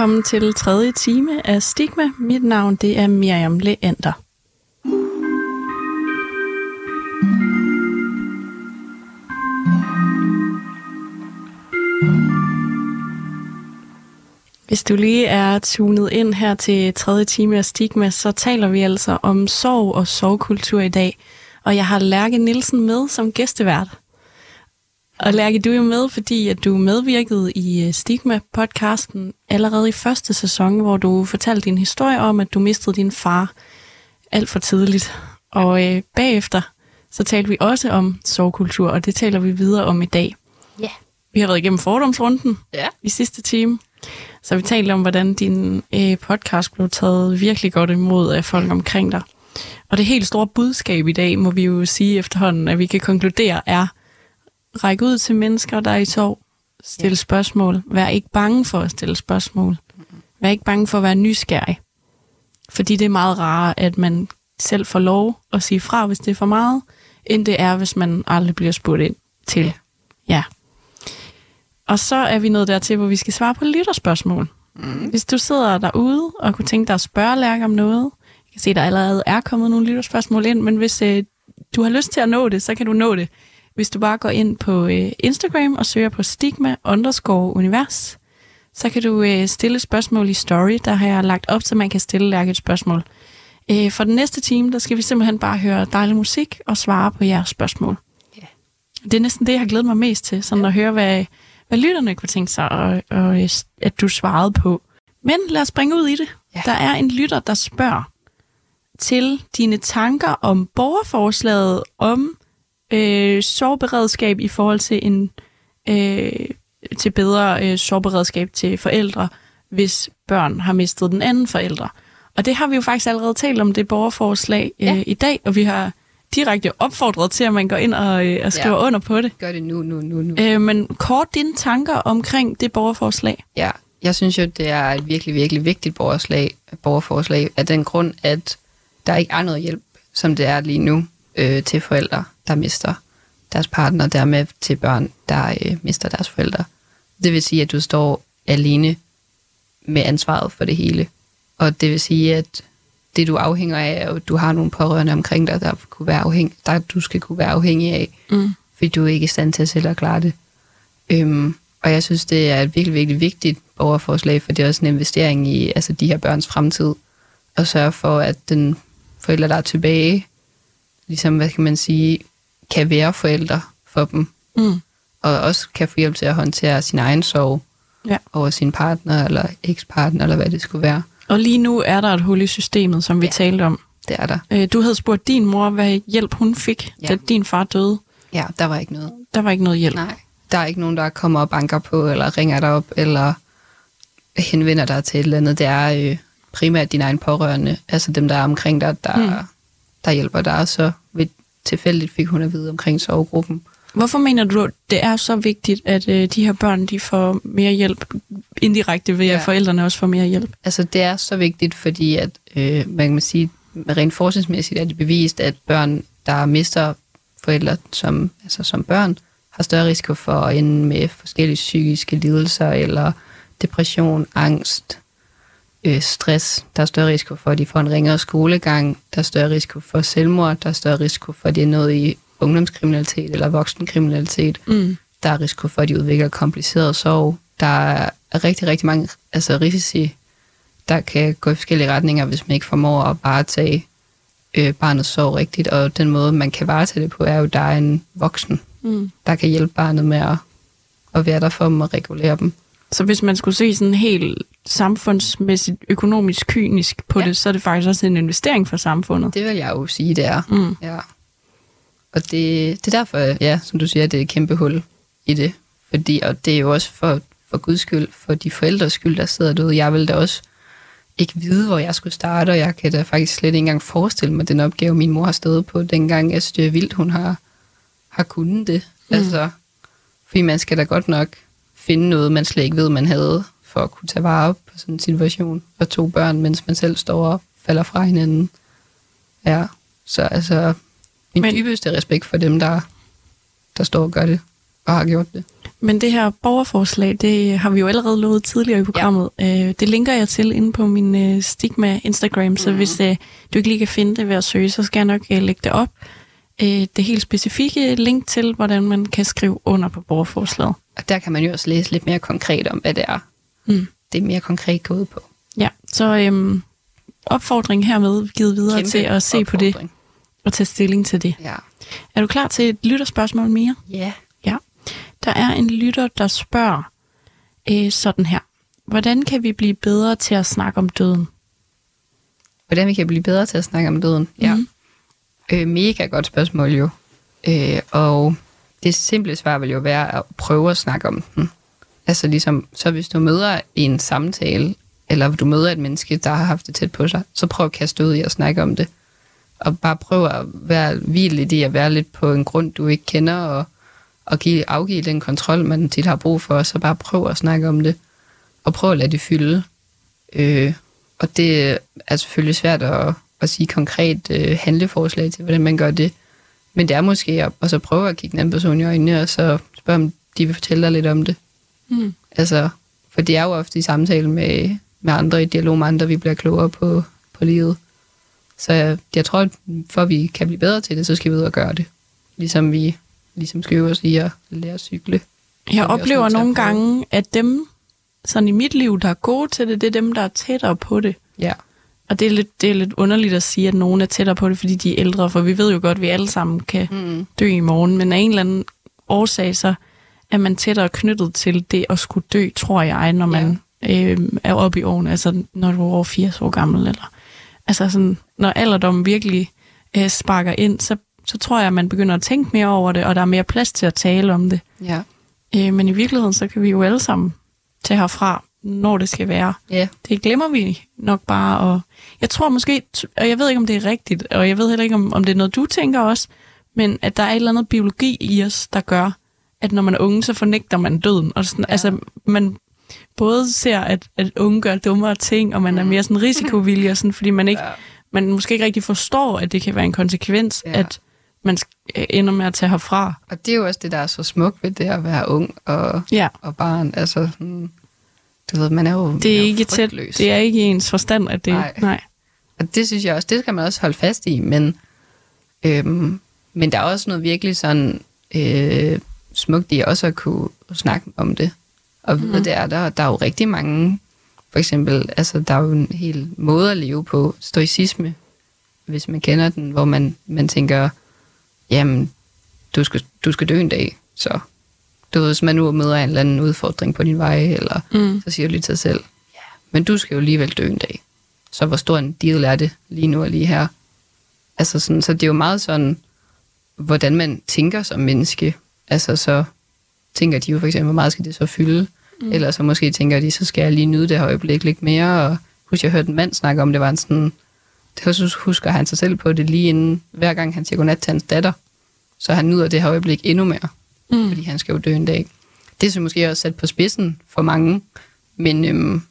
Velkommen til tredje time af Stigma. Mit navn det er Miriam Leander. Hvis du lige er tunet ind her til tredje time af Stigma, så taler vi altså om sorg og sorgkultur i dag. Og jeg har Lærke Nielsen med som gæstevært. Og Lærke, du er jo med, fordi at du medvirkede i øh, Stigma-podcasten allerede i første sæson, hvor du fortalte din historie om, at du mistede din far alt for tidligt. Og øh, bagefter, så talte vi også om sorgkultur, og det taler vi videre om i dag. Ja. Yeah. Vi har været igennem fordomsrunden Ja. i sidste time, så vi talte om, hvordan din øh, podcast blev taget virkelig godt imod af folk omkring dig. Og det helt store budskab i dag, må vi jo sige efterhånden, at vi kan konkludere, er række ud til mennesker, der er i sorg. Stille Ja. spørgsmål. Vær ikke bange for at stille spørgsmål. Vær ikke bange for at være nysgerrig. Fordi det er meget rarere, at man selv får lov at sige fra, hvis det er for meget, end det er, hvis man aldrig bliver spurgt ind til. Ja. Og så er vi nået dertil, hvor vi skal svare på lytterspørgsmål. Mm. Hvis du sidder derude og kunne tænke dig at spørge Lærke om noget, jeg kan se, der allerede er kommet nogle lytterspørgsmål ind, men hvis øh, du har lyst til at nå det, så kan du nå det. Hvis du bare går ind på øh, Instagram og søger på stigma underscore univers, så kan du øh, stille et spørgsmål i story. Der har jeg lagt op, så man kan stille Lærke et spørgsmål. Øh, for den næste time, der skal vi simpelthen bare høre dejlig musik og svare på jeres spørgsmål. Ja. Det er næsten det, jeg har glædet mig mest til, sådan at høre, hvad, hvad lytterne kunne tænke sig, og, og at du svarede på. Men lad os springe ud i det. Ja. Der er en lytter, der spørger til dine tanker om borgerforslaget om øh, sårberedskab i forhold til en øh, til bedre øh, sårberedskab til forældre, hvis børn har mistet den anden forælder. Og det har vi jo faktisk allerede talt om, det borgerforslag øh, Ja. i dag, og vi har direkte opfordret til, at man går ind og, øh, og skriver Ja. under på det. Gør det nu, nu, nu, nu. Øh, men kort dine tanker omkring det borgerforslag. Ja, jeg synes jo, det er et virkelig, virkelig vigtigt borgerslag, borgerforslag af den grund, at der ikke er noget hjælp, som det er lige nu, øh, til forældre, der mister deres partner, og dermed til børn, der øh, mister deres forældre. Det vil sige, at du står alene med ansvaret for det hele. Og det vil sige, at det du afhænger af, er at du har nogle pårørende omkring dig, der, kunne være afhæng, der du skal kunne være afhængig af, Mm. fordi du er ikke i stand til selv at klare det. Øhm, og jeg synes, det er et virkelig, virkelig vigtigt borgerforslag, for det er også en investering i altså, de her børns fremtid, og sørge for, at den forælder, der er tilbage, ligesom, hvad kan man sige, kan være forældre for dem, Mm. og også kan få hjælp til at håndtere sin egen sorg Ja. over sin partner, eller ekspartner, eller hvad det skulle være. Og lige nu er der et hul i systemet, som vi Ja. talte om. Det er der. Øh, du havde spurgt din mor, hvad hjælp hun fik, Ja. da din far døde. Ja, der var ikke noget. Der var ikke noget hjælp. Nej, der er ikke nogen, der kommer og banker på, eller ringer dig op, eller henvender dig til et eller andet. Det er øh, primært dine egne pårørende, altså dem, der er omkring dig, der, mm. der hjælper dig. Så ved, tilfældigt fik hun at vide omkring sovegruppen. Hvorfor mener du, at det er så vigtigt, at øh, de her børn de får mere hjælp indirekte ved, at Ja. forældrene også får mere hjælp? Altså, det er så vigtigt, fordi at, øh, man kan sige, rent forskningsmæssigt er det bevist, at børn, der mister forældre som, altså som børn, har større risiko for at ende med forskellige psykiske lidelser, eller depression, angst, øh, stress. Der er større risiko for, at de får en ringere skolegang. Der er større risiko for selvmord. Der er større risiko for, at de er noget i ungdomskriminalitet eller voksenkriminalitet. Mm. Der er risiko for, at de udvikler kompliceret sorg. Der er rigtig, rigtig mange altså risici, der kan gå i forskellige retninger, hvis man ikke formår at varetage øh, barnets sorg rigtigt. Og den måde, man kan varetage det på, er jo, at der er en voksen, Mm. der kan hjælpe barnet med at, at være der for dem og regulere dem. Så hvis man skulle se sådan helt samfundsmæssigt, økonomisk, kynisk på ja. Det, så er det faktisk også en investering for samfundet. Det vil jeg jo sige, det er. Mm. Ja. Og det, det er derfor, ja, som du siger, det er et kæmpe hul i det. Fordi, og det er jo også for, for Guds skyld, for de forældres skyld, der sidder derude. Jeg vil da også ikke vide, hvor jeg skulle starte, og jeg kan da faktisk slet ikke engang forestille mig den opgave, min mor har stået på dengang. Jeg synes, det er vildt, hun har, har kunnet det. Mm. Altså, fordi man skal da godt nok finde noget, man slet ikke ved, man havde, for at kunne tage vare på sådan en situation. Og to børn, mens man selv står og falder fra hinanden. Ja, så altså, min Men- dybeste respekt for dem, der, der står og gør det. og har gjort det. Men det her borgerforslag, det har vi jo allerede lovet tidligere i programmet. Ja. Øh, det linker jeg til inde på min øh, Stigma Instagram, så mm. hvis øh, du ikke lige kan finde det ved at søge, så skal jeg nok lægge det op. Det helt specifikke link til, hvordan man kan skrive under på borgerforslaget. Og der kan man jo også læse lidt mere konkret om, hvad det er. Mm. Det er mere konkret gået på. Ja, så øhm, opfordring hermed givet videre Kæmpe til at se på det opfordring. og tage stilling til det. Ja. Er du klar til et lytterspørgsmål mere? Ja. Ja. Der er en lytter, der spørger øh, sådan her. Hvordan kan vi blive bedre til at snakke om døden? Hvordan vi kan blive bedre til at snakke om døden? Ja. Mhm. Øh, mega godt spørgsmål jo. Øh, og det simple svar vil jo være at prøve at snakke om den. Altså ligesom, så hvis du møder en samtale, eller du møder et menneske, der har haft det tæt på sig, så prøv at kaste ud i at snakke om det. Og bare prøv at være hvil lidt i at være lidt på en grund, du ikke kender, og, og give, afgive den kontrol, man tit har brug for, så bare prøv at snakke om det, og prøv at lade det fylde. Øh, og det er selvfølgelig svært at, at sige konkret øh, handleforslag til, hvordan man gør det. Men det er måske at, at så prøve at kigge den anden person i øjnene, og så spørge, om de vil fortælle dig lidt om det. Mm. Altså, for det er jo ofte i samtale med, med andre, i dialog med andre, vi bliver klogere på, på livet. Så jeg, jeg tror, at for at vi kan blive bedre til det, så skal vi ud og gøre det. Ligesom vi ligesom skal øve os i at lære at cykle. Jeg oplever nogle gange, at dem sådan i mit liv, der er gode til det, det er dem, der er tættere på det. Ja, Og det er, lidt, det er lidt underligt at sige, at nogen er tættere på det, fordi de er ældre, for vi ved jo godt, at vi alle sammen kan mm. dø i morgen, men af en eller anden årsag, så er man tættere knyttet til det at skulle dø, tror jeg, når man øh, er oppe i årene, altså når du er over 80 år gammel, eller altså sådan, når alderdommen virkelig øh, sparker ind, så, så tror jeg, at man begynder at tænke mere over det, og der er mere plads til at tale om det. ja, Øh, men i virkeligheden, så kan vi jo alle sammen tage herfra, når det skal være. ja, Det glemmer vi nok bare. Og jeg tror måske, og jeg ved ikke, om det er rigtigt, og jeg ved heller ikke, om, om det er noget, du tænker også, men at der er et eller andet biologi i os, der gør, at når man er unge, så fornægter man døden. Og sådan, Ja. altså, man både ser, at, at unge gør dummere ting, og man er mere sådan risikovillig, og sådan, fordi man, ikke, ja. man måske ikke rigtig forstår, at det kan være en konsekvens, Ja. at man øh, ender med at tage herfra. Og det er jo også det, der er så smukt ved det at være ung og, Ja, og barn. Altså, sådan, du ved, man er jo det er, jo ikke tæt, det er ikke ens forstand, at det... Nej. nej. Og det synes jeg også, det skal man også holde fast i, men, øhm, men der er også noget virkelig sådan øh, smukt i også at kunne snakke om det. Og Mhm. det er der, der er jo rigtig mange, for eksempel, altså der er jo en hel måde at leve på, stoicisme, hvis man kender den, hvor man, man tænker, jamen, du skal, du skal dø en dag, så du ved, hvis man nu møder en eller anden udfordring på din vej, eller Mm. så siger du lige til dig selv, ja, men du skal jo alligevel dø en dag. Så hvor stor en deal er det lige nu og lige her? Altså sådan, så det er jo meget sådan, hvordan man tænker som menneske. Altså så tænker de jo for eksempel, hvor meget skal det så fylde? Mm. Eller så måske tænker de, så skal jeg lige nyde det her øjeblik lidt mere. Og husk, jeg hørte en mand snakke om, det var en sådan, det husker han sig selv på det lige inden, hver gang han siger godnat til hans datter. Så han nyder det her øjeblik endnu mere Mm. fordi han skal jo dø en dag. Det er så måske også sat på spidsen for mange, men, øhm,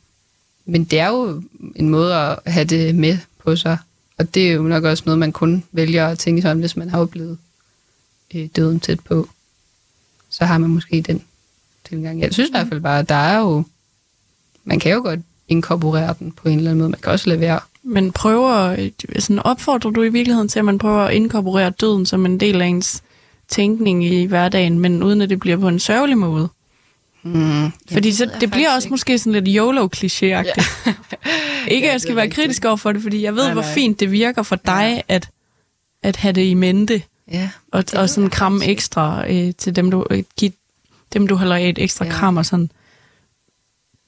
men det er jo en måde at have det med på sig, og det er jo nok også noget, man kun vælger at tænke sådan, hvis man har oplevet øh, døden tæt på. Så har man måske den tilgang. Jeg synes i hvert fald bare, at der er jo, man kan jo godt inkorporere den på en eller anden måde. Man kan også lade være. Men prøver, sådan opfordrer du i virkeligheden til, at man prøver at inkorporere døden som en del af ens tænkning i hverdagen, men uden at det bliver på en sørgelig måde? Mm, Fordi så, det bliver også måske sådan lidt YOLO-klichéagtigt. Ja. ikke Ja, at jeg skal være kritisk over for det, fordi jeg ved, Nej, hvor nej. fint det virker for dig Ja. at, at have det i mente, Ja, og, Det og sådan kramme ekstra øh, til dem, du, øh, give, dem, du holder af et ekstra ja. kram og sådan.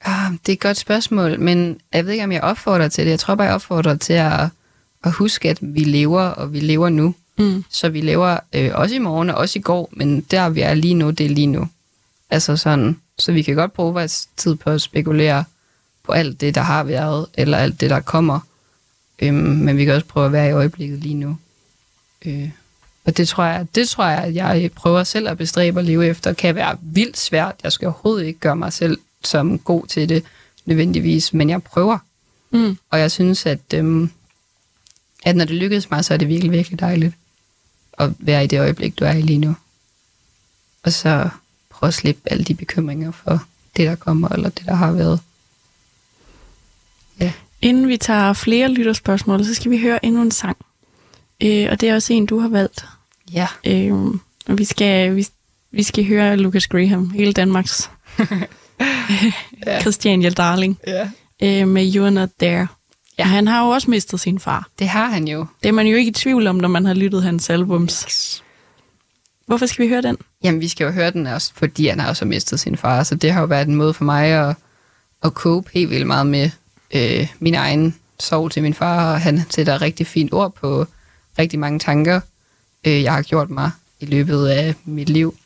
Ah, det er et godt spørgsmål, men jeg ved ikke, om jeg opfordrer til det. Jeg tror bare, jeg opfordrer til at, at huske, at vi lever, og vi lever nu. Mm. Så vi lever øh, også i morgen og også i går, men der vi er lige nu, det er lige nu. Altså sådan, så vi kan godt bruge vores tid på at spekulere på alt det, der har været, eller alt det, der kommer. Øhm, men vi kan også prøve at være i øjeblikket lige nu. Øh, og det tror, jeg, det tror jeg, at jeg prøver selv at bestræbe at leve efter, kan være vildt svært. Jeg skal overhovedet ikke gøre mig selv som god til det nødvendigvis, men jeg prøver. Mm. Og jeg synes, at, øhm, at når det lykkedes mig, så er det virkelig, virkelig dejligt at være i det øjeblik, du er i lige nu. Og så, prøve at slippe alle de bekymringer for det, der kommer, eller det, der har været. Ja. Inden vi tager flere lytterspørgsmål, så skal vi høre endnu en sang. Øh, og det er også en, du har valgt. Ja. Øh, og vi skal, vi, vi skal høre Lucas Graham, hele Danmarks Ja. Christiania Darling, ja. øh, med You're Not There. Ja. Han har jo også mistet sin far. Det har han jo. Det er man jo ikke i tvivl om, når man har lyttet hans albums. Hvorfor skal vi høre den? Jamen, vi skal jo høre den også, fordi han har også mistet sin far, så det har jo været en måde for mig at, at cope helt vildt meget med øh, min egen sorg til min far, og han sætter rigtig fint ord på rigtig mange tanker, øh, jeg har gjort mig i løbet af mit liv,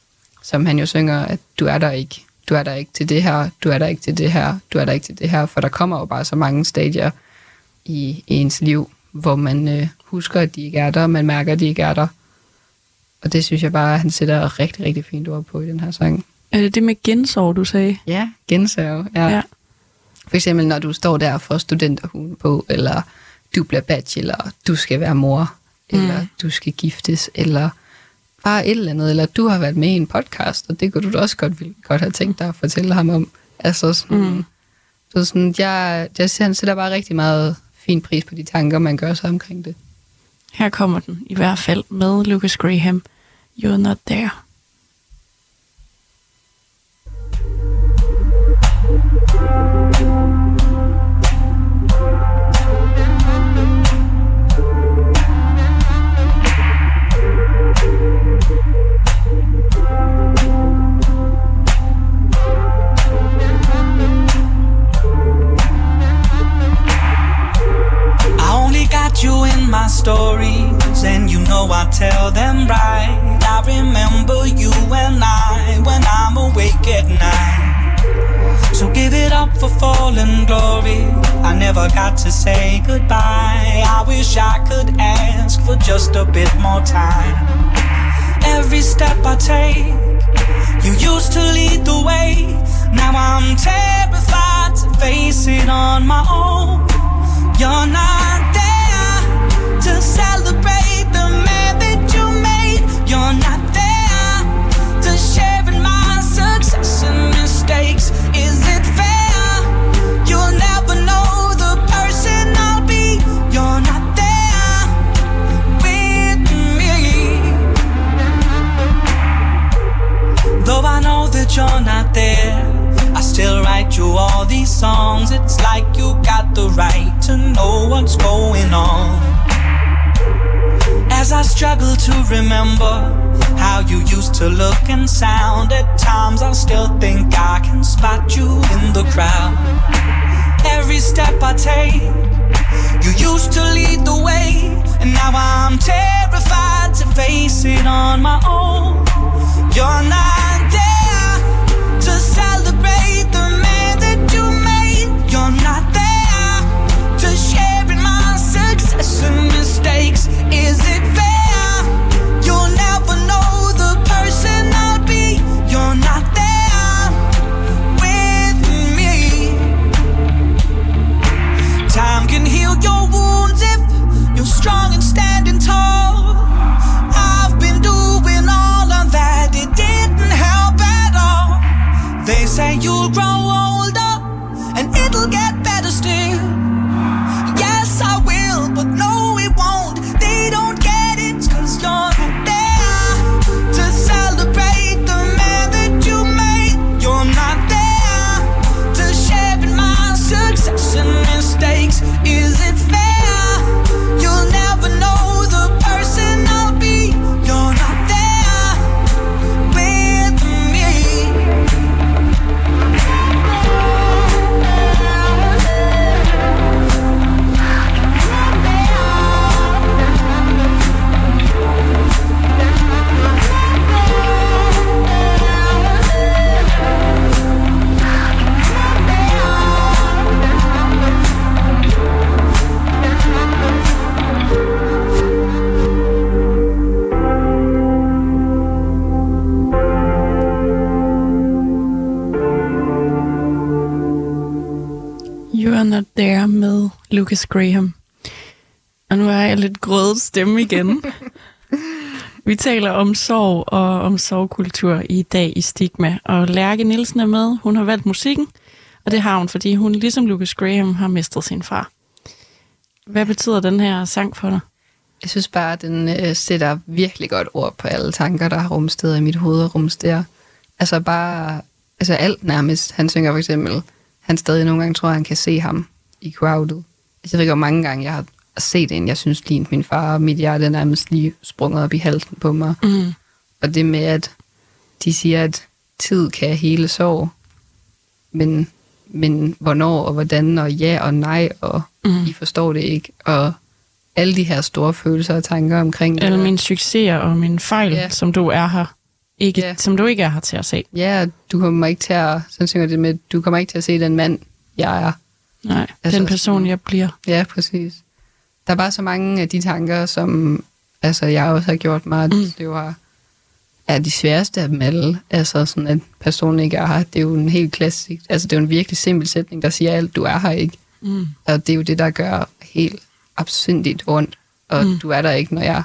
som han jo synger, at du er der ikke, du er der ikke til det her, du er der ikke til det her, du er der ikke til det her, for der kommer jo bare så mange stadier i ens liv, hvor man øh, husker, at de ikke er der, og man mærker, at de ikke er der. Og det synes jeg bare, at han sætter rigtig, rigtig fint ord på i den her sang. Er det det med gensorg, du sagde? Ja, gensav. Ja. Ja. ja. For eksempel, når du står der for studenterhuen på, eller du bliver bachelor, du skal være mor, mm. eller du skal giftes, eller bare et eller andet, eller du har været med i en podcast, og det kunne du da også godt, ville, godt have tænkt dig at fortælle ham om. Altså sådan, mm. så sådan jeg, jeg ser, han sætter bare rigtig meget fin pris på de tanker, man gør sig omkring det. Her kommer den i hvert fald med Lucas Graham. You're Not There. I my stories, and you know I tell them right. I remember you and I when I'm awake at night. So give it up for fallen glory. I never got to say goodbye. I wish I could ask for just a bit more time. Every step I take, you used to lead the way. Now I'm terrified to face it on my own. You're not you used to lead the way, and now I'm terrified to face it on my own. You're not med Graham. Og nu er jeg lidt grødet stemme igen. Vi taler om sorg og om sorgkultur i dag i Stigma. Og Lærke Nielsen er med. Hun har valgt musikken, og det har hun, fordi hun ligesom Lucas Graham har mistet sin far. Hvad betyder den her sang for dig? Jeg synes bare, at den øh, sætter virkelig godt ord på alle tanker, der har rumsteder i mit hoved og rumsteder. Altså bare, altså alt nærmest. Han synger for eksempel, han stadig nogle gange tror, at han kan se ham i crowdet. Altså, jeg ved ikke, hvor mange gange jeg har set en, jeg synes lignede min far, og mit hjerte er nærmest lige sprunget op i halsen på mig. Mm. Og det med, at de siger, at tid kan hele sorg, men, men hvornår og hvordan, og ja og nej, og mm. I forstår det ikke, og alle de her store følelser og tanker omkring Alle det. mine succeser og mine fejl, Ja. som du er her. Ikke, Ja. Som du ikke er her til at se. Ja, du kommer ikke til at, sådan synger det med, du kommer ikke til at se den mand, jeg er. Nej, Altså, den person, jeg bliver. Ja, præcis. Der er bare så mange af de tanker, som altså, jeg også har gjort mig, Mm. det var er de sværeste af dem alle. Altså sådan, at personen ikke er her. Det er jo en helt klassisk, altså det er jo en virkelig simpel sætning, der siger alt, du er her ikke. Mm. Og det er jo det, der gør helt absindigt ondt. Og mm. du er der ikke, når jeg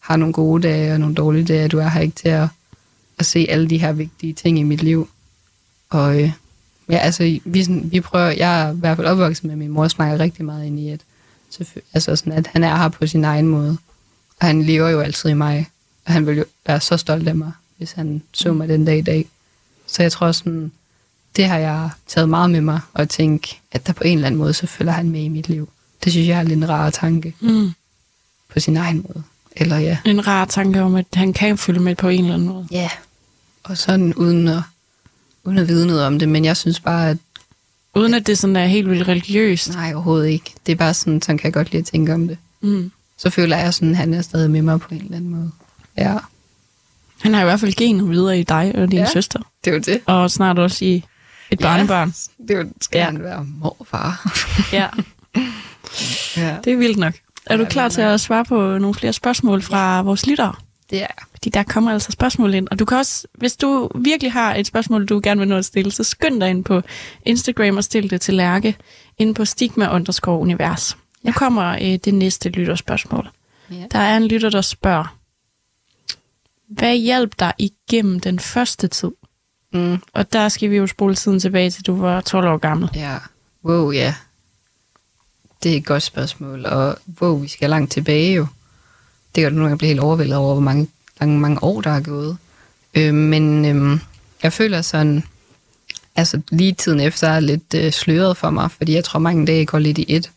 har nogle gode dage og nogle dårlige dage. Du er her ikke til at, at se alle de her vigtige ting i mit liv. Og øh, ja, altså, vi, sådan, vi prøver, jeg er i hvert fald opvokset med, min mor snakker rigtig meget ind i, at, altså sådan, at han er her på sin egen måde. Og han lever jo altid i mig. Og han vil jo være så stolt af mig, hvis han så mig den dag i dag. Så jeg tror sådan, det har jeg taget meget med mig, og tænke, at der på en eller anden måde, så følger han med i mit liv. Det synes jeg er lidt en rar tanke Mm. på sin egen måde. Eller ja. En rar tanke om, at han kan følge med på en eller anden måde. Ja. Og sådan uden at, uden at vide noget om det, men jeg synes bare, at Uden at det sådan er helt vildt religiøst. nej, overhovedet ikke. Det er bare sådan, sådan kan jeg godt lide at tænke om det. Mm. Så føler jeg sådan, at han er stadig med mig på en eller anden måde. Ja, Han har i hvert fald genet videre i dig og din ja. Ja. søster. det er jo det. Og snart også i et Ja. barnebarn. Det er jo, skal Ja. ja. han være morfar. Ja, ja, det er vildt nok. Er du Ja, klar til at svare på nogle flere spørgsmål fra vores lyttere? Det er. Fordi der kommer altså spørgsmål ind. Og du kan også, hvis du virkelig har et spørgsmål, du gerne vil nå at stille, så skynd dig ind på Instagram og stil det til Lærke ind på stigma underscore univers. Nu Ja. kommer øh, det næste lytterspørgsmål. Ja. Der er en lytter, der spørger, hvad hjalp dig igennem den første tid? Mm. Og der skal vi jo spole tiden tilbage til, du var 12 år gammel. Ja, wow, ja. Det er et godt spørgsmål, og wow, vi skal langt tilbage jo. Det kan du nogle gange bliver helt overvældet over, hvor mange, mange, mange år, der er gået. Øh, men øh, jeg føler sådan, altså lige tiden efter er lidt øh, sløret for mig, fordi jeg tror, mange dage går lidt i et,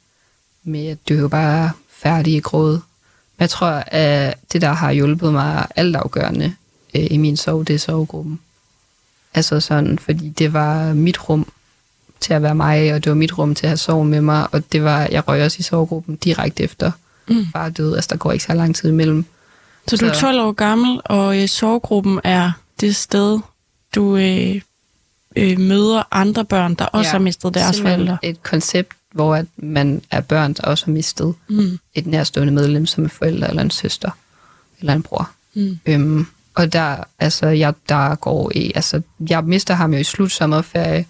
med at du er jo bare færdig i gråd. Men jeg tror, at det, der har hjulpet mig altafgørende øh, i min sov, det er sovegruppen. Altså sådan, fordi det var mit rum, til at være mig, og det var mit rum til at have sorg med mig, og det var, jeg røg også i sorggruppen direkte efter Mm. far døde, altså der går ikke så lang tid imellem. Så du er Så- 12 år gammel, og øh, sorggruppen er det sted, du øh, øh, møder andre børn, der også Ja, har mistet deres forældre. et koncept, hvor at man er børn, der også har mistet Mm. et nærstående medlem, som en forælder eller en søster eller en bror. Mm. Øhm, og der, altså, jeg, der går i, altså, jeg mister ham jo i slut sommerferie,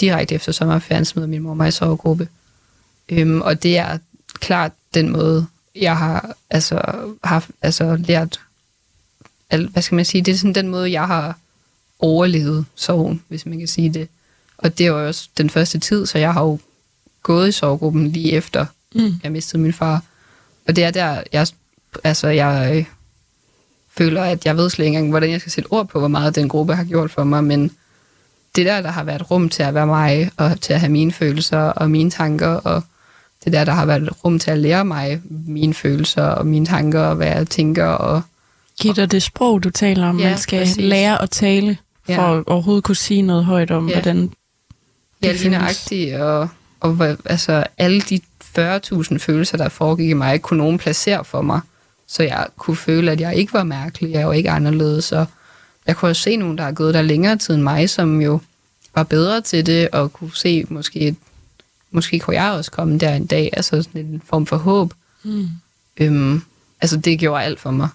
direkte efter sommerferien smider min mor mig i sovegruppe. Øhm, og det er klart den måde, jeg har altså, haft, altså, lært, al, hvad skal man sige, det er sådan den måde, jeg har overlevet sorgen, hvis man kan sige det. Og det var også den første tid, så jeg har jo gået i sovegruppen lige efter, Mm. jeg mistede min far. Og det er der, jeg, altså, jeg øh, føler, at jeg ved slet ikke engang, hvordan jeg skal sætte ord på, hvor meget den gruppe har gjort for mig, men det er der, der har været rum til at være mig, og til at have mine følelser og mine tanker, og det er der, der har været rum til at lære mig mine følelser og mine tanker, og hvad jeg tænker, og Giv dig det sprog, du taler om. Ja, Man skal præcis. lære at tale, for Ja. at overhovedet kunne sige noget højt om, Ja. hvordan Ja, Det lige føles. nøjagtigt, og, og hvad- altså, alle de 40.000 følelser, der foregik i mig, kunne nogen placere for mig, så jeg kunne føle, at jeg ikke var mærkelig, jeg var ikke anderledes, og jeg kunne også se nogen, der har gået der længere tid end mig, som jo var bedre til det, og kunne se, måske, måske kunne jeg også komme der en dag, altså sådan en form for håb. Mm. Øhm, altså, det gjorde alt for mig,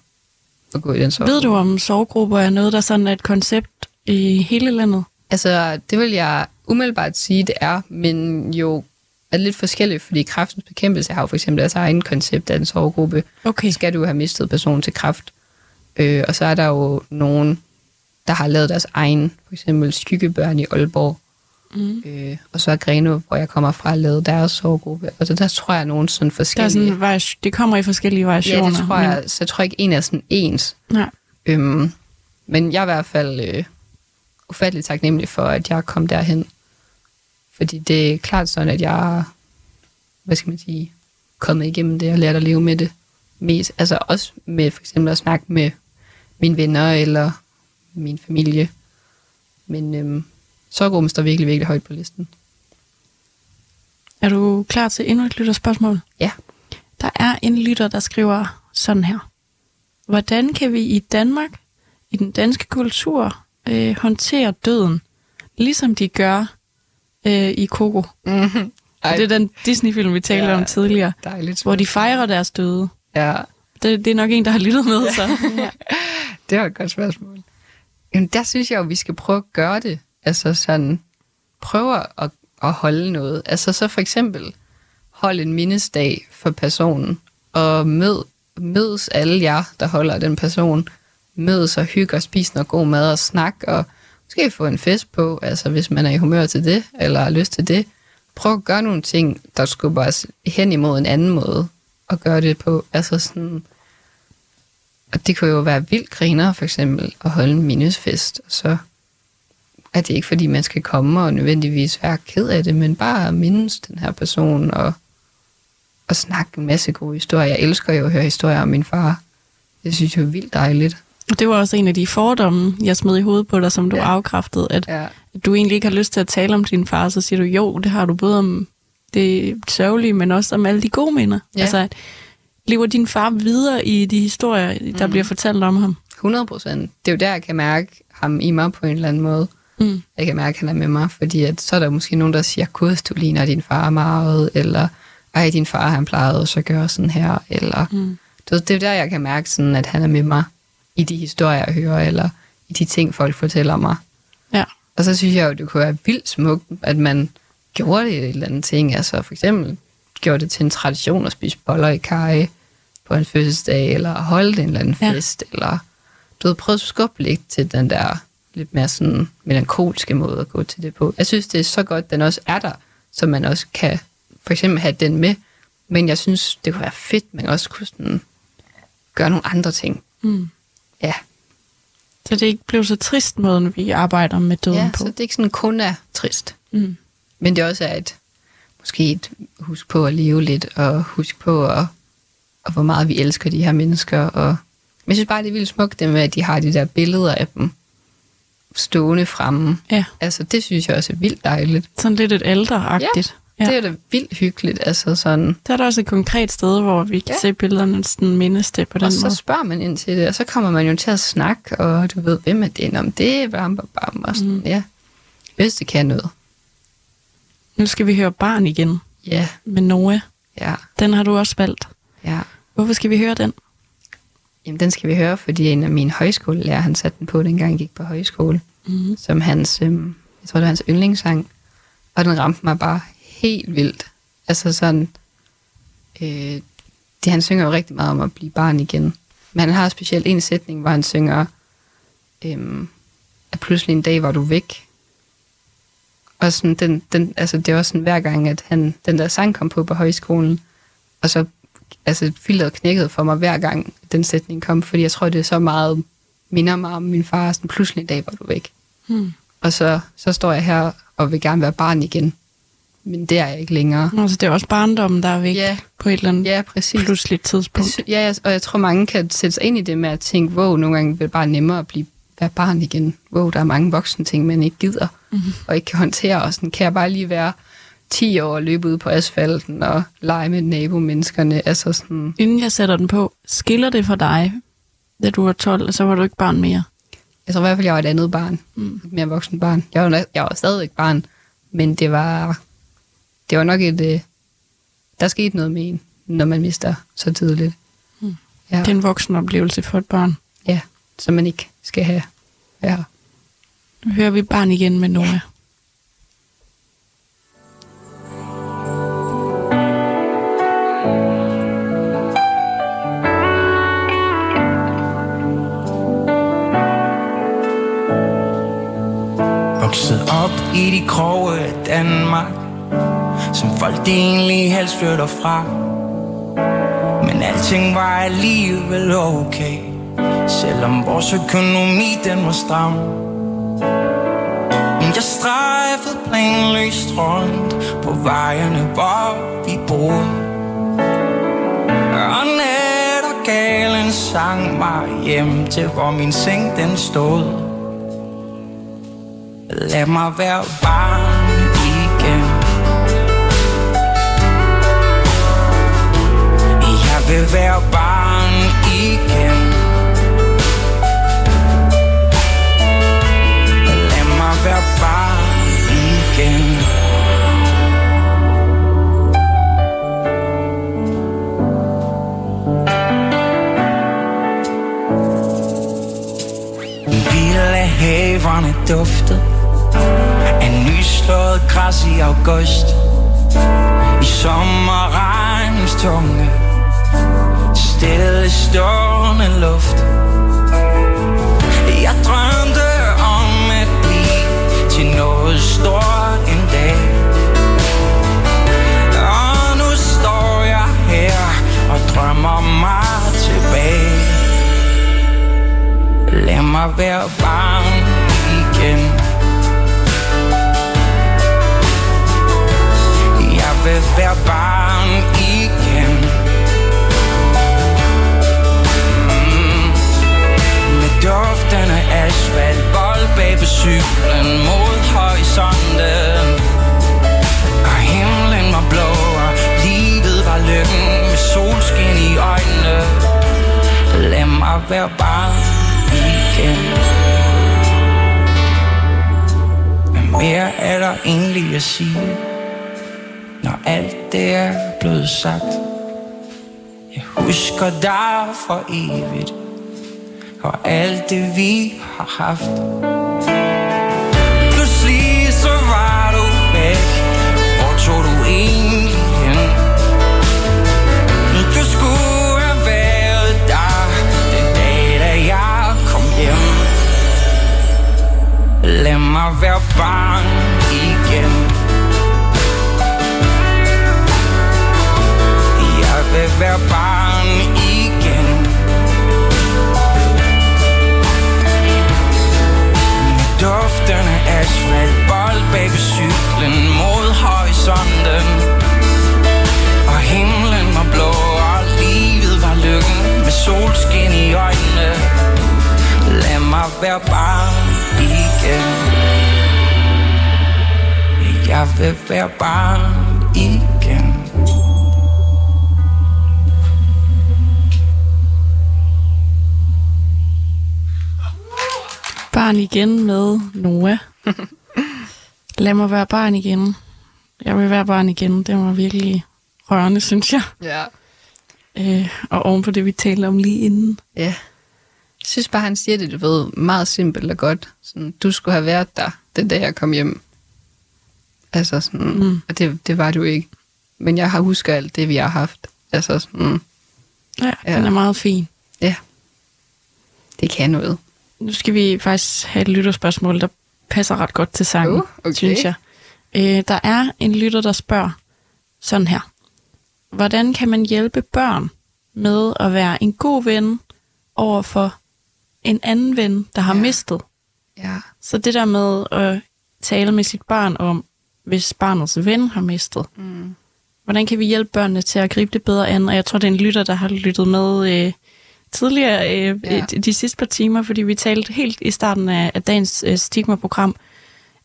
at gå i den sorg. Ved du, om sorggrupper er noget, der sådan er et koncept i hele landet? Altså, det vil jeg umiddelbart sige, det er, men jo er lidt forskelligt, fordi kræftens bekæmpelse har jo for eksempel deres egen koncept af en sorggruppe. Okay. Skal du have mistet personen til kræft? Øh, og så er der jo nogen, der har lavet deres egen, for eksempel Skyggebørn i Aalborg. Mm. Øh, og så er Greno, hvor jeg kommer fra, lavet deres sorggruppe. Og så der tror jeg, nogen sådan Der er forskellige... sådan, det kommer i forskellige ja, variationer. det tror jeg. Så jeg tror ikke, en er sådan ens. Men, nej. Øhm, men jeg er i hvert fald øh, ufattelig taknemmelig for, at jeg kom derhen. Fordi det er klart sådan, at jeg hvad skal man sige, kommet igennem det og lært at leve med det mest. Altså også med for eksempel at snakke med mine venner eller min familie. Men øhm, sorggruppen står virkelig, virkelig højt på listen. Er du klar til endnu et lytterspørgsmål? Ja. Der er en lytter, der skriver sådan her. Hvordan kan vi i Danmark, i den danske kultur, øh, håndtere døden, ligesom de gør øh, i Coco? Mm-hmm. Det er den Disney-film, vi talte Ja, om tidligere, Dejligt. hvor de fejrer deres døde. Ja, Det, det er nok en, der har lyttet med, så. Ja. det var et godt spørgsmål. Jamen, der synes jeg jo, vi skal prøve at gøre det. Altså sådan, prøver at, at holde noget. Altså så for eksempel, hold en mindesdag for personen, og mød, mødes alle jer, der holder den person. Mødes og hygge og spise noget god mad og snak, og måske få en fest på, altså hvis man er i humør til det, eller har lyst til det. Prøv at gøre nogle ting, der skubber os hen imod en anden måde at gøre det på. Altså sådan, og det kunne jo være vildt griner, for eksempel, at holde en mindesfest. Og så er det ikke, fordi man skal komme og nødvendigvis være ked af det, men bare mindes den her person og, og snakke en masse gode historier. Jeg elsker jo at høre historier om min far. Det synes jeg er vildt dejligt. Det var også en af de fordomme, jeg smed i hovedet på dig, som du Ja. afkræftede, at Ja. at du egentlig ikke har lyst til at tale om din far, så siger du, jo, det har du både om det sørgelige, men også om alle de gode minder. Ja. Altså, at lever din far videre i de historier, der Mm. bliver fortalt om ham? 100 procent. Det er jo der, jeg kan mærke ham i mig på en eller anden måde. Mm. Jeg kan mærke, at han er med mig, fordi at, så er der måske nogen, der siger, gud, du ligner din far meget, eller ej, din far, han plejede også at gøre sådan her, eller Mm. ved, det er der, jeg kan mærke, sådan, at han er med mig i de historier, jeg hører, eller i de ting, folk fortæller mig. Ja. Og så synes jeg jo, det kunne være vildt smukt, at man gjorde det et eller andet ting. Altså for eksempel gjorde det til en tradition at spise boller i kaj på en fødselsdag, eller holde en eller anden Ja. fest, eller du ved, prøve at skubbe lidt til den der lidt mere sådan melankolske måde at gå til det på. Jeg synes, det er så godt, den også er der, så man også kan for eksempel have den med. Men jeg synes, det kunne være fedt, man også kunne sådan gøre nogle andre ting. Mm. Ja, Så det ikke blev så trist måden, vi arbejder med døden ja på. så det ikke sådan kun er trist. Mm. Men det også er et, måske et husk på at leve lidt, og husk på, at, og hvor meget vi elsker de her mennesker. Og, men jeg synes bare, det er vildt smukt, det med, at de har de der billeder af dem stående fremme. Ja, Altså, det synes jeg også er vildt dejligt. sådan lidt et ældreagtigt. Ja. Det er da vildt hyggeligt. Altså sådan, Der er der også et konkret sted, hvor vi kan Ja. se billederne sådan mindes det på den og så måde. spørger man ind til det, og så kommer man jo til at snakke, og du ved, hvem er det? Om det er bam, bam, bam, og sådan, mm. ja. Hvis det kan noget. Nu skal vi høre Barn igen Ja, med Noah. ja, Den har du også valgt. ja. Hvorfor skal vi høre den? Jamen, den skal vi høre, fordi en af mine højskolelærer, han satte den på, dengang jeg gik på højskole, Mm. som hans, øhm, jeg tror, det var hans yndlingssang. Og den ramte mig bare helt vildt. Altså sådan, øh, det, han synger jo rigtig meget om at blive barn igen. Men han har specielt en sætning, hvor han synger, øhm, at pludselig en dag var du væk. Og sådan, den, den, altså, det var sådan hver gang, at han, den der sang kom på på højskolen, og så altså, filteret knækkede for mig hver gang, den sætning kom, fordi jeg tror, det er så meget minder mig om min far, sådan pludselig en dag var du væk. Mm. Og så, så står jeg her og vil gerne være barn igen. Men det er jeg ikke længere. Altså, det er også barndommen, der er væk Ja, på et eller andet ja præcis. pludseligt Jeg tidspunkt. sy- Ja, jeg- og jeg tror, mange kan sætte sig ind i det med at tænke, wow, nogle gange vil det bare nemmere at blive, være barn igen. Wow, der er mange voksne ting, man ikke gider Mhm. og ikke kan håndtere. Og sådan kan jeg bare lige være 10 år og løbe ud på asfalten og lege med nabomenneskerne. Altså sådan, Inden jeg sætter den på, skiller det for dig, da du var 12, og så var du ikke barn mere? jeg tror i hvert fald, jeg var et andet barn. Mm. Et mere voksen barn. Jeg var, jeg var stadig ikke barn, men det var, det var nok et... øh, Der skete noget med en, når man mister så tidligt. Mm. Ja, Det er en voksen oplevelse for et barn. ja, som man ikke skal have. Ja. Nu hører vi barn igen med i de kroge af Danmark Som folk de egentlig helst flytter fra. Men alting var alligevel okay Selvom vores økonomi den var stram. Jeg strejfede planløst rundt På vejene hvor vi bor Og nat og galen sang mig hjem til hvor min seng den stod. Lad mig være barn igen. Jeg vil være barn igen. Lad mig være barn igen. Ville haverne duftede slået græs i august. I sommerregnens tunge Stille stående luft. Jeg drømte om at blive Til noget stort en dag. Og nu står jeg her Og drømmer mig tilbage. Lad mig være barn igen. Jeg vil være barn igen. Mm. Med duften af asfalt Bold bag på cyklen Mod horisonten. Og himlen var blå Og livet var lykken Med solskin i øjnene. Lad mig være barn igen. Hvad mere er der egentlig at sige? Når alt det er blevet sagt. Jeg husker dig for evigt Og alt det vi har haft. Pludselig så var du væk. Hvor tog du egentlig hen? Du skulle have været der Den dag da jeg kom hjem. Lad mig være barn. Være barn igen. Med duften af asfalt Bold bag ved cyklen Mod horisonten. Og himlen var blå Og livet var lykken Med solskin i øjnene. Lad mig være barn igen. Jeg vil være barn igen. Barn igen med Noah. Lad mig være barn igen. Jeg vil være barn igen. Det var virkelig rørende, synes jeg. Ja. Øh, og oven på det, vi talte om lige inden. Ja. Jeg synes bare, han siger det, du ved, meget simpelt og godt. Sådan, du skulle have været der, den dag jeg kom hjem. Altså sådan, mm. og det, det var du ikke. Men jeg har husket alt det, vi har haft. Altså sådan, Ja, Ja. den er meget fin. ja. Det kan noget. Nu skal vi faktisk have et lytterspørgsmål, der passer ret godt til sangen, Uh, okay. synes jeg. Øh, der er en lytter, der spørger sådan her. Hvordan kan man hjælpe børn med at være en god ven over for en anden ven, der har Ja. mistet? Ja. Så det der med at tale med sit barn om, hvis barnets ven har mistet, Mm. hvordan kan vi hjælpe børnene til at gribe det bedre an? Og jeg tror, det er en lytter, der har lyttet med øh, tidligere øh, Ja. de sidste par timer, fordi vi talte helt i starten af, af dagens øh, stigma-program.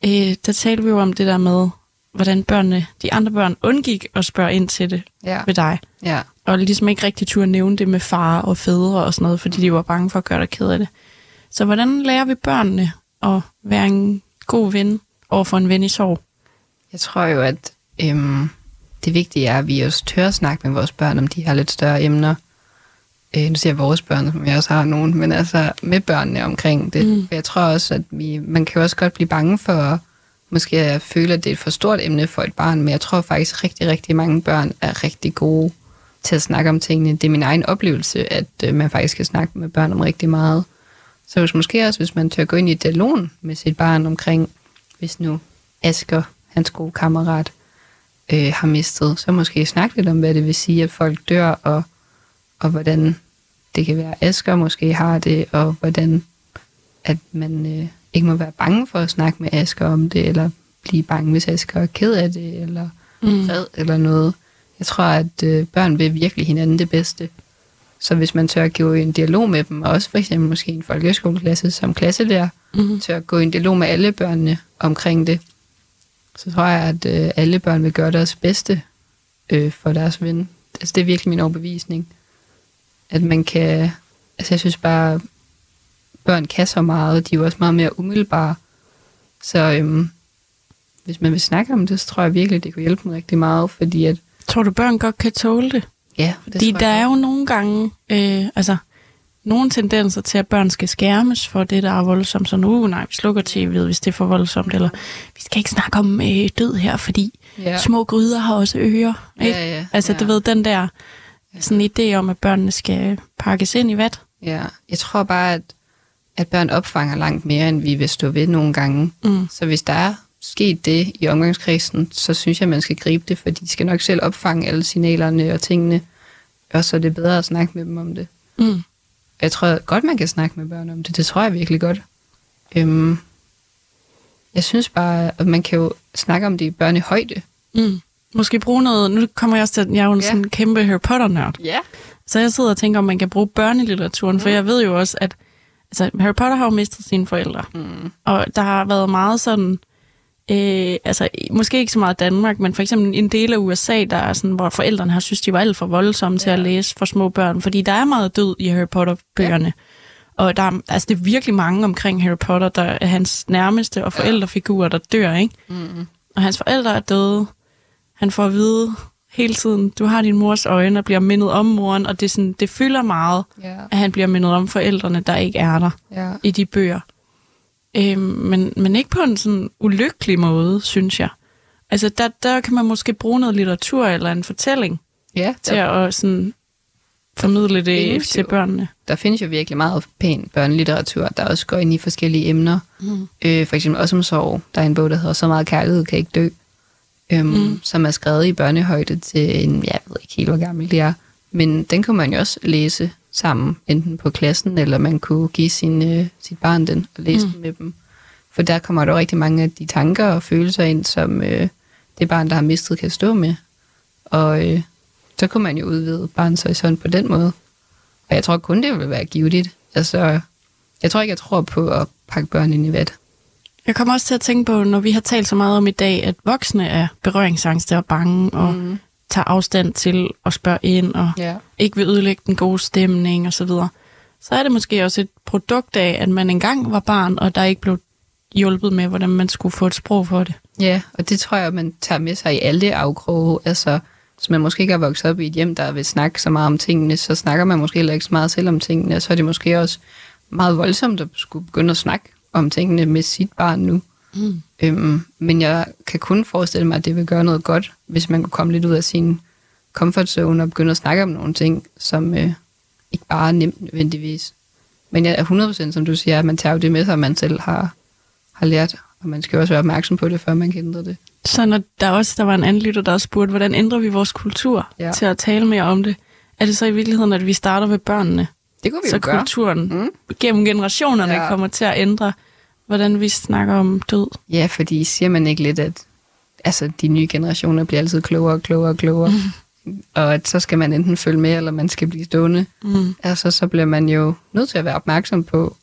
Øh, der talte vi jo om det der med, hvordan børnene, de andre børn undgik at spørge ind til det Ja. ved dig. Ja. Og ligesom ikke rigtig turde nævne det med far og fædre og sådan noget, fordi de var bange for at gøre dig ked af det. Så hvordan lærer vi børnene at være en god ven over for en ven i sorg? Jeg tror jo, at øhm, det vigtige er, at vi også tør at snakke med vores børn om de her lidt større emner. Øh, nu siger jeg vores børn, som jeg også har nogen, men altså med børnene omkring det. Mm. Mm. Jeg tror også, at vi, man kan jo også godt blive bange for måske at føle, at det er et for stort emne for et barn, men jeg tror faktisk, at rigtig, rigtig mange børn er rigtig gode til at snakke om tingene. Det er min egen oplevelse, at øh, man faktisk kan snakke med børn om rigtig meget. Så hvis måske også, hvis man tør gå ind i dialogen med sit barn omkring, hvis nu Asger, hans gode kammerat, øh, har mistet, så måske snakke lidt om, hvad det vil sige, at folk dør, og, og hvordan det kan være, at Asger måske har det, og hvordan at man øh, ikke må være bange for at snakke med Asger om det, eller blive bange, hvis Asger er ked af det, eller Mm. vred, eller noget. Jeg tror, at øh, børn vil virkelig hinanden det bedste. Så hvis man tør at gå i en dialog med dem, og også for eksempel måske i en folkeskoleklasse som klasselærer, Mm. til at gå i en dialog med alle børnene omkring det, så tror jeg, at øh, alle børn vil gøre deres bedste øh, for deres ven. Altså, det er virkelig min overbevisning. At man kan... Altså, jeg synes bare, børn kan så meget, de er jo også meget mere umiddelbare. Så øhm, hvis man vil snakke om det, så tror jeg virkelig, det kunne hjælpe dem rigtig meget, fordi at... Tror du, børn godt kan tåle det? Ja, det Fordi der er jo nogle gange, øh, altså, nogle tendenser til, at børn skal skærmes for det, der er voldsomt. Så nu, nej, vi slukker tv'et, hvis det er for voldsomt. Eller, vi skal ikke snakke om øh, død her, fordi Ja. ja. små gryder har også ører. Ikke? Ja, ja, altså, ja. du ved, den der sådan en idé om, at børnene skal pakkes ind i vat. Ja, jeg tror bare, at, at børn opfanger langt mere, end vi vil stå ved nogle gange. Mm. Så hvis der er sket det i omgangskredsen, så synes jeg, at man skal gribe det, fordi de skal nok selv opfange alle signalerne og tingene. Og så er det bedre at snakke med dem om det. Mm. Jeg tror godt, man kan snakke med børn om det. Det tror jeg virkelig godt. Øhm, jeg synes bare, at man kan jo snakke om det i børnehøjde. Mm. Måske bruge noget, nu kommer jeg også til, jeg er jo en Ja. sådan kæmpe Harry Potter-nørd. Ja. Så jeg sidder og tænker, om man kan bruge børnelitteraturen, mm. for jeg ved jo også, at altså, Harry Potter har jo mistet sine forældre. Mm. Og der har været meget sådan, øh, altså måske ikke så meget Danmark, men for eksempel en del af USA, der er sådan, hvor forældrene har synes, de var alt for voldsomme ja. til at læse for små børn, fordi der er meget død i Harry Potter-bøgerne. Ja. Og der er, altså, det er virkelig mange omkring Harry Potter, der er hans nærmeste og forældrefigurer, der dør, ikke? Mm. Og hans forældre er døde. Han får at vide hele tiden, du har din mors øjne og bliver mindet om moren, og det, er sådan, det fylder meget, Ja. at han bliver mindet om forældrene, der ikke er der Ja. i de bøger. Øhm, men, men ikke på en sådan ulykkelig måde, synes jeg. Altså, der, der kan man måske bruge noget litteratur eller en fortælling ja til der, at sådan, formidle det til børnene. der findes jo virkelig meget pæn børnelitteratur, der også går ind i forskellige emner. Mm. Øh, for eksempel også om sorg. Der er en bog, der hedder Så meget kærlighed kan ikke dø, øhm, mm. som er skrevet i børnehøjde til en, jeg ved ikke helt, hvor gammel det er, men den kunne man jo også læse sammen, enten på klassen, eller man kunne give sin, øh, sit barn den og læse mm. den med dem. For der kommer der rigtig mange af de tanker og følelser ind, som øh, det barn, der har mistet, kan stå med. Og øh, så kunne man jo udvide barnets horisont på den måde. Og jeg tror kun, det vil være givetigt. Altså, jeg tror ikke, jeg tror på at pakke børn ind i vat. Jeg kommer også til at tænke på, når vi har talt så meget om i dag, at voksne er berøringsangste og bange og Mhm. tager afstand til at spørge ind og Ja. ikke vil ødelægge den gode stemning og så videre. Så er det måske også et produkt af, at man engang var barn, og der ikke blev hjulpet med, hvordan man skulle få et sprog for det. Ja, og det tror jeg, man tager med sig i alle afkroge. Altså, hvis man måske ikke er vokset op i et hjem, der vil snakke så meget om tingene, så snakker man måske heller ikke så meget selv om tingene, og så er det måske også meget voldsomt at skulle begynde at snakke om tingene med sit barn nu. Mm. Øhm, men jeg kan kun forestille mig, at det vil gøre noget godt, hvis man kunne komme lidt ud af sin comfort zone og begynde at snakke om nogle ting, som øh, ikke bare er nemt nødvendigvis. Men jeg er 100% som du siger, at man tager jo det med sig, man selv har, har lært, og man skal også være opmærksom på det, før man kan ændre det. Så når der også der var en anden lytter, der også spurgte, hvordan ændrer vi vores kultur Ja. til at tale mere om det? Er det så i virkeligheden, at vi starter ved børnene? Det kunne vi så jo gøre. kulturen Mm. gennem generationerne ja. kommer til at ændre, hvordan vi snakker om død. Ja, fordi siger man ikke lidt, at altså, de nye generationer bliver altid klogere og klogere og klogere, og at så skal man enten følge med, eller man skal blive stående. Mm. Altså, så bliver man jo nødt til at være opmærksom på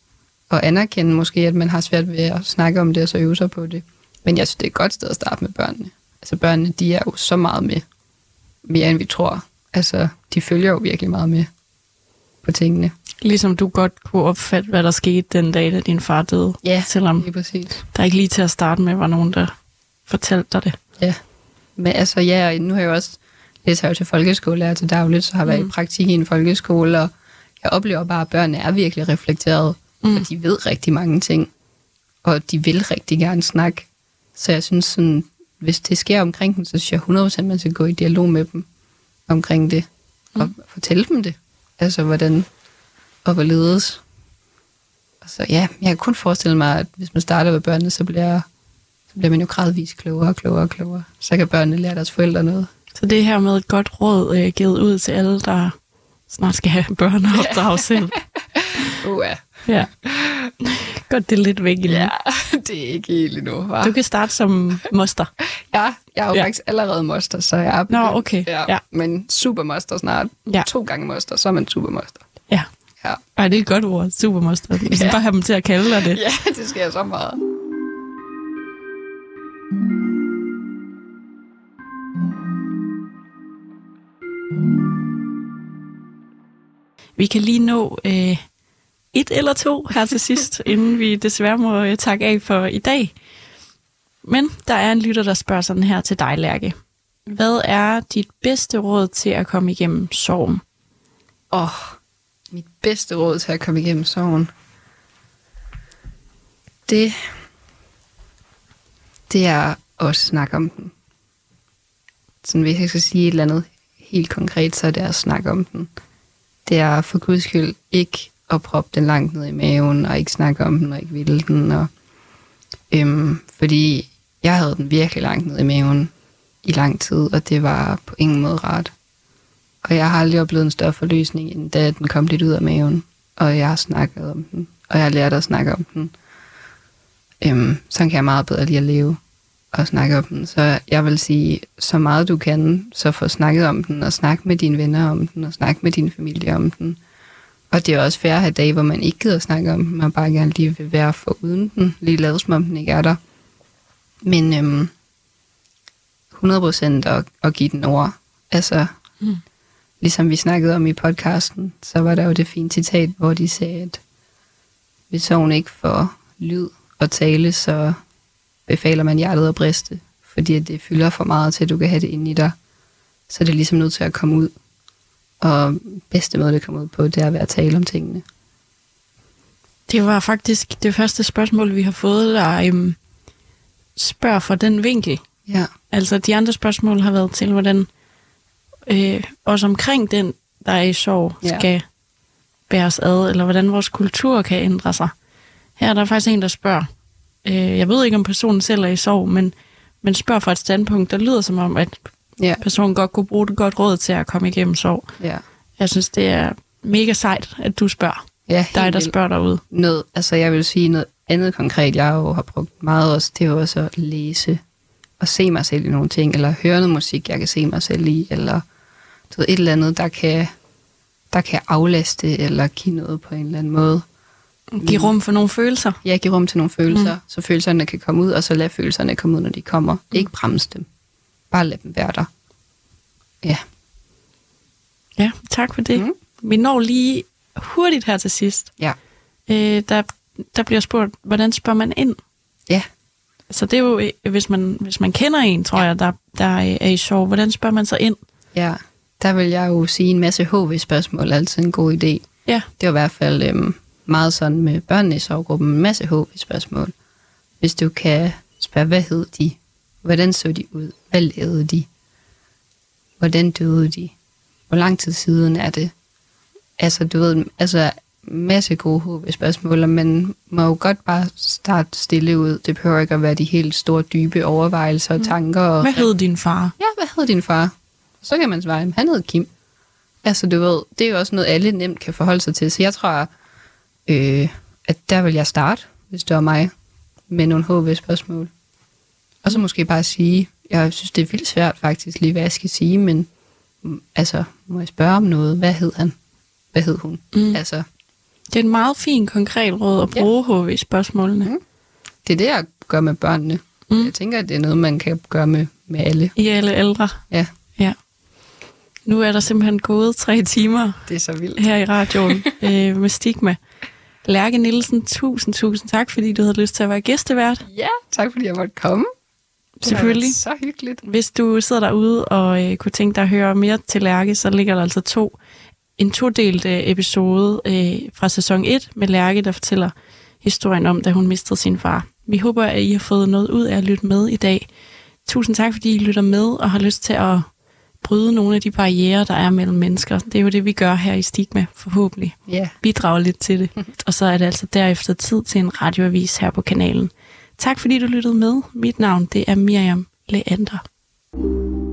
og anerkende måske, at man har svært ved at snakke om det, og så øve sig på det. Men jeg synes, det er et godt sted at starte med børnene. Altså, børnene, de er jo så meget med. Mere end vi tror. Altså, de følger jo virkelig meget med på tingene. Ligesom du godt kunne opfatte, hvad der skete den dag, da din far døde. Ja, Selvom lige præcis. der ikke lige til at starte med var nogen, der fortalte dig det. Ja. Men altså, ja, og nu har jeg jo også læst her jo til folkeskolelærer til dagligt, så har jeg været Mm. i praktik i en folkeskole, og jeg oplever bare, at børnene er virkelig reflekteret, mm. Mm. og de ved rigtig mange ting, og de vil rigtig gerne snakke. Så jeg synes sådan, hvis det sker omkring dem, så synes jeg 100% man skal gå i dialog med dem omkring det, og fortælle dem det. Altså, hvordan og hvorledes. Og så ja, jeg kan kun forestille mig, at hvis man starter med børnene, så bliver, så bliver man jo gradvist klogere og klogere og klogere. Så kan børnene lære deres forældre noget. Så det her med et godt råd øh, givet ud til alle, der snart skal have børn og opdrage selv. Uh, ja. Ja. Godt, det er lidt væk endnu. ja, det er ikke helt endnu, hva'? Du kan starte som moster. Ja, jeg er jo Ja. faktisk allerede moster, så jeg er Nå, okay. Ja, Ja. Men supermoster snart. Ja. To gange moster, så er man supermoster. Ja. Ja. Ej, det er et godt ord. Supermoster. Vi skal Ja. bare have dem til at kalde dig det. ja, det skal jeg så meget. Vi kan lige nå øh, et eller to her til sidst, inden vi desværre må øh, takke af for i dag. Men der er en lytter, der spørger sådan her til dig, Lærke. Hvad er dit bedste råd til at komme igennem sorgen? Åh, oh, mit bedste råd til at komme igennem sorgen, det, det er at snakke om den. Sådan, hvis jeg skal sige et eller andet helt konkret, så er det at snakke om den. Det er for guds skyld ikke at proppe den langt ned i maven, og ikke snakke om den, og ikke ville den. Og, øhm, fordi jeg havde den virkelig langt ned i maven i lang tid, og det var på ingen måde rart. Og jeg har aldrig oplevet en større forløsning, end da den kom lidt ud af maven. Og jeg har snakket om den. Og jeg har lært at snakke om den. Øhm, sådan kan jeg meget bedre lide at leve og snakke om den. Så jeg vil sige, så meget du kan, så få snakket om den, og snak med dine venner om den, og snak med din familie om den. Og det er også fair at have dage, hvor man ikke gider snakke om man bare gerne lige vil være for uden den, lige lade som om den ikke er der. Men øhm, 100% at, at give den ord. Altså, Mm. ligesom vi snakkede om i podcasten, så var der jo det fine citat, hvor de sagde, at hvis sorgen ikke får lyd og tale, så befaler man hjertet at briste, fordi at det fylder for meget til, at du kan have det inde i dig. Så det er ligesom nødt til at komme ud. Og bedste måde, det kommer ud på, det er ved at tale om tingene. Det var faktisk det første spørgsmål, vi har fået, der øhm, spørger fra den vinkel. Ja, Altså, de andre spørgsmål har været til, hvordan øh, også omkring den, der er i sorg, Ja. skal bæres ad, eller hvordan vores kultur kan ændre sig. Her er der faktisk en, der spørger. Øh, jeg ved ikke, om personen selv er i sorg, men, men spørger fra et standpunkt, der lyder som om, at ja, personen godt kunne bruge et godt råd til at komme igennem sorg. ja. Jeg synes, det er mega sejt, at du spørger. Ja, Dig, der spørger derude. noget, altså jeg vil sige noget andet konkret, jeg jo har brugt meget også, det er jo også at læse og se mig selv i nogle ting, eller høre noget musik, jeg kan se mig selv i, eller du ved, et eller andet, der kan, der kan aflaste, eller give noget på en eller anden måde. Giv rum for nogle følelser. Jeg giver rum til nogle følelser, mm. så følelserne kan komme ud, og så lad følelserne komme ud, når de kommer. Mm. Ikke bremse dem. Bare lad dem være der. Ja. Ja, tak for det. Mm. Vi når lige hurtigt her til sidst. Ja. Øh, der, der bliver spurgt, hvordan spørger man ind? Ja. Så det er jo, øh, hvis man, hvis man kender en, tror Ja. jeg, der, der er i sorg, hvordan spørger man så ind? Ja. Der vil jeg jo sige en masse HV-spørgsmål, er altid en god idé. Ja, Det var i hvert fald øhm, meget sådan med børnene i sorggruppen, en masse HV-spørgsmål. Hvis du kan spørge, hvad hed de? Hvordan så de ud? Hvad lavede de? Hvordan døde de? Hvor lang tid siden er det? Altså, du ved, altså masse gode HV-spørgsmål, og man må jo godt bare starte stille ud. Det behøver ikke at være de helt store, dybe overvejelser og tanker. Og, hvad hed din far? ja, hvad hed din far? Så kan man svare, "Jamen, han hed Kim. Altså, du ved, det er jo også noget, alle nemt kan forholde sig til. Så jeg tror, øh, at der vil jeg starte, hvis det var mig, med nogle HV-spørgsmål. Og så måske bare sige, jeg synes, det er vildt svært faktisk lige, hvad jeg skal sige, men mm, altså, må jeg spørge om noget? Hvad hed han? Hvad hed hun? Mm. Altså, Det er et meget fint, konkret råd at Ja. bruge HV-spørgsmålene. Mm. det er det, jeg gør med børnene. Mm. Jeg tænker, at det er noget, man kan gøre med, med alle. I alle ældre. Ja, Ja. Nu er der simpelthen gået tre timer det er så vildt. her i radioen øh, med Stigma. Lærke Nielsen, tusind, tusind tak, fordi du havde lyst til at være gæstevært. Ja, tak fordi jeg måtte komme. Selvfølgelig. Så hyggeligt. Hvis du sidder derude og øh, kunne tænke dig at høre mere til Lærke, så ligger der altså to, en todelt øh, episode øh, fra sæson 1 med Lærke, der fortæller historien om, da hun mistede sin far. Vi håber, at I har fået noget ud af at lytte med i dag. Tusind tak, fordi I lytter med og har lyst til at bryde nogle af de barriere, der er mellem mennesker. Det er jo det, vi gør her i Stigma, forhåbentlig. Ja. Bidrage lidt til det. Og så er det altså derefter tid til en radioavis her på kanalen. Tak fordi du lyttede med. Mit navn det er Miriam Leander.